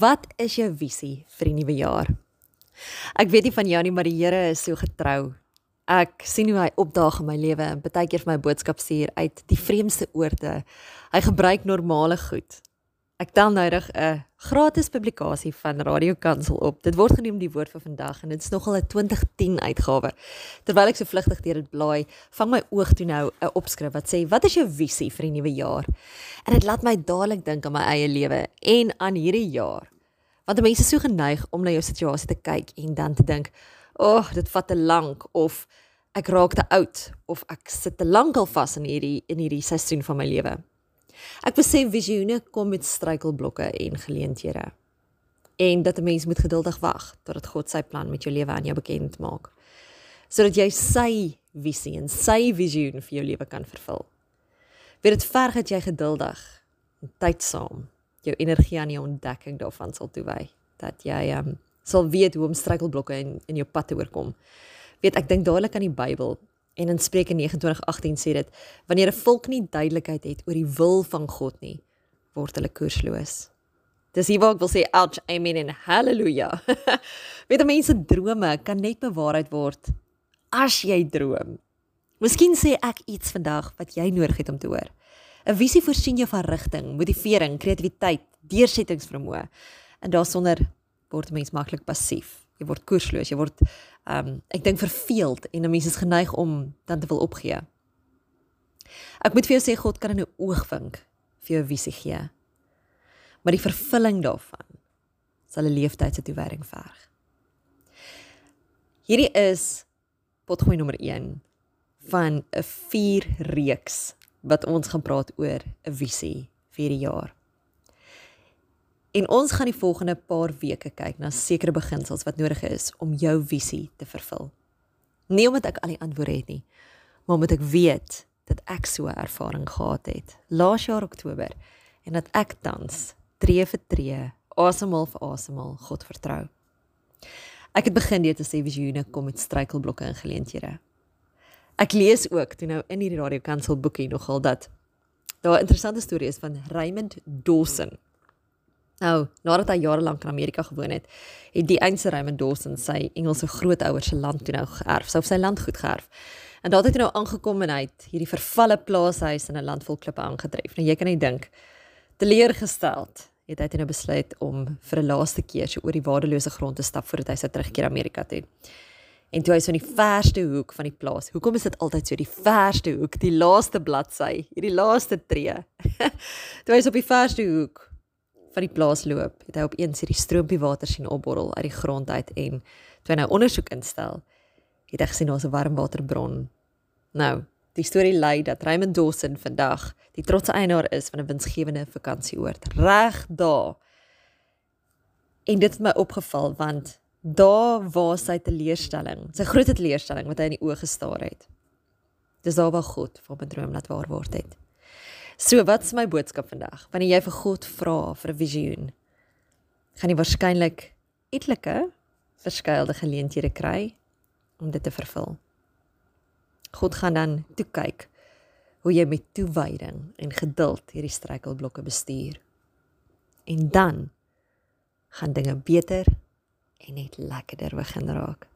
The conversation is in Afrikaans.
Wat is jou visie vir die nuwe jaar? Ek weet nie van jou nie, maar die Here is so getrou. Ek sien hoe hy opdaag in my lewe en baie keer vir my boodskap stuur uit die vreemdste oorde. Hy gebruik normale goed. Ek tel noudig 'n gratis publikasie van Radio Kansel op. Dit word genoem die woord vir vandag en dit is nogal 'n 2010 uitgawe. Terwyl ek so vlugtig deur dit blaai, vang my oog toe nou 'n opskrif wat sê: "Wat is jou visie vir die nuwe jaar?" En dit laat my dadelik dink aan my eie lewe en aan hierdie jaar. Want mense is so geneig om na jou situasie te kyk en dan te dink, "Ag, oh, dit vat te lank" of "Ek raak te oud" of "Ek sit te lank al vas in hierdie in hierdie seisoen van my lewe." Ek besef visioene kom met struikelblokke en geleenthede. En dat 'n mens moet geduldig wag totdat God sy plan met jou lewe aan jou bekend maak. Sodat jy sy visie en sy visioen vir jou lewe kan vervul. Weet dit verg dat jy geduldig en tydsaam jou energie aan die ontdekking daarvan sal toewy dat jy um, sal weet hoe om struikelblokke in in jou pad te oorkom. Weet ek dink dadelik aan die Bybel en in Spreuke 29:18 sê dit wanneer 'n volk nie duidelikheid het oor die wil van God nie, word hulle koersloos. Dis hier waar ek wil sê ouch amen en haleluja. weet mense drome kan net bewaarheid word as jy droom. Miskien sê ek iets vandag wat jy nodig het om te hoor. 'n Visie voorsien jou van rigting, motivering, kreatiwiteit, deursettingsvermoë. En daarsonder word 'n mens maklik passief. Jy word koersloos, jy word ehm um, ek dink verveeld en 'n mens is geneig om dan te wil opgee. Ek moet vir jou sê God kan in 'n oogwink vir jou visie gee. Maar die vervulling daarvan sal 'n leeftyd se toewyding verg. Hierdie is potgooi nommer 1 van 'n 4 reeks wat ons gaan praat oor 'n visie vir die jaar. En ons gaan die volgende paar weke kyk na sekere beginsels wat nodig is om jou visie te vervul. Nie omdat ek al die antwoorde het nie, maar omdat ek weet dat ek so 'n ervaring gehad het laas jaar Oktober en dat ek tans tree vir tree, asemhaal vir asemhaal God vertrou. Ek het begin deur te sê visioene kom met struikelblokke en geleenthede. Ek lees ook toe nou in hierdie Radio Kansel boekie nogal dat daar 'n interessante storie is van Raymond Dawson. Nou, nadat hy jare lank in Amerika gewoon het, het die eense Raymond Dawson sy Engelse grootouers se land toe nou geërf, sou sy landgoed geërf. En daar het hy nou aangekom en hy het hierdie vervalle plaashuis in 'n land vol klippe aangetref. Nou jy kan net dink, teleurgesteld het hy nou besluit om vir 'n laaste keer so oor die waardelose grond te stap voordat hy sy terugkeer Amerika toe. En toe hy so in die verste hoek van die plaas. Hoekom is dit altyd so die verste hoek, die laaste bladsy, hierdie laaste tree? toe hy so op die verste hoek van die plaas loop, het hy opeens hierdie stroompie water sien opborrel uit die grond uit en toe hy nou ondersoek instel, het hy gesien daar's 'n warmwaterbron. Nou, die storie lei dat Raymond Dawson vandag die trotse eienaar is van 'n winsgewende vakansieoord reg daar. En dit het my opgeval want daar waar sy teleurstelling, sy groot teleurstelling wat hy in die oë gestaar het. Dis daar waar God vir 'n droom laat waar word het. So, wat is my boodskap vandag? Wanneer jy vir God vra vir 'n visioen, gaan jy waarskynlik etlike verskeidelde geleenthede kry om dit te vervul. God gaan dan toe kyk hoe jy met toewyding en geduld hierdie struikelblokke bestuur. En dan gaan dinge beter en net lekkerder begin raak.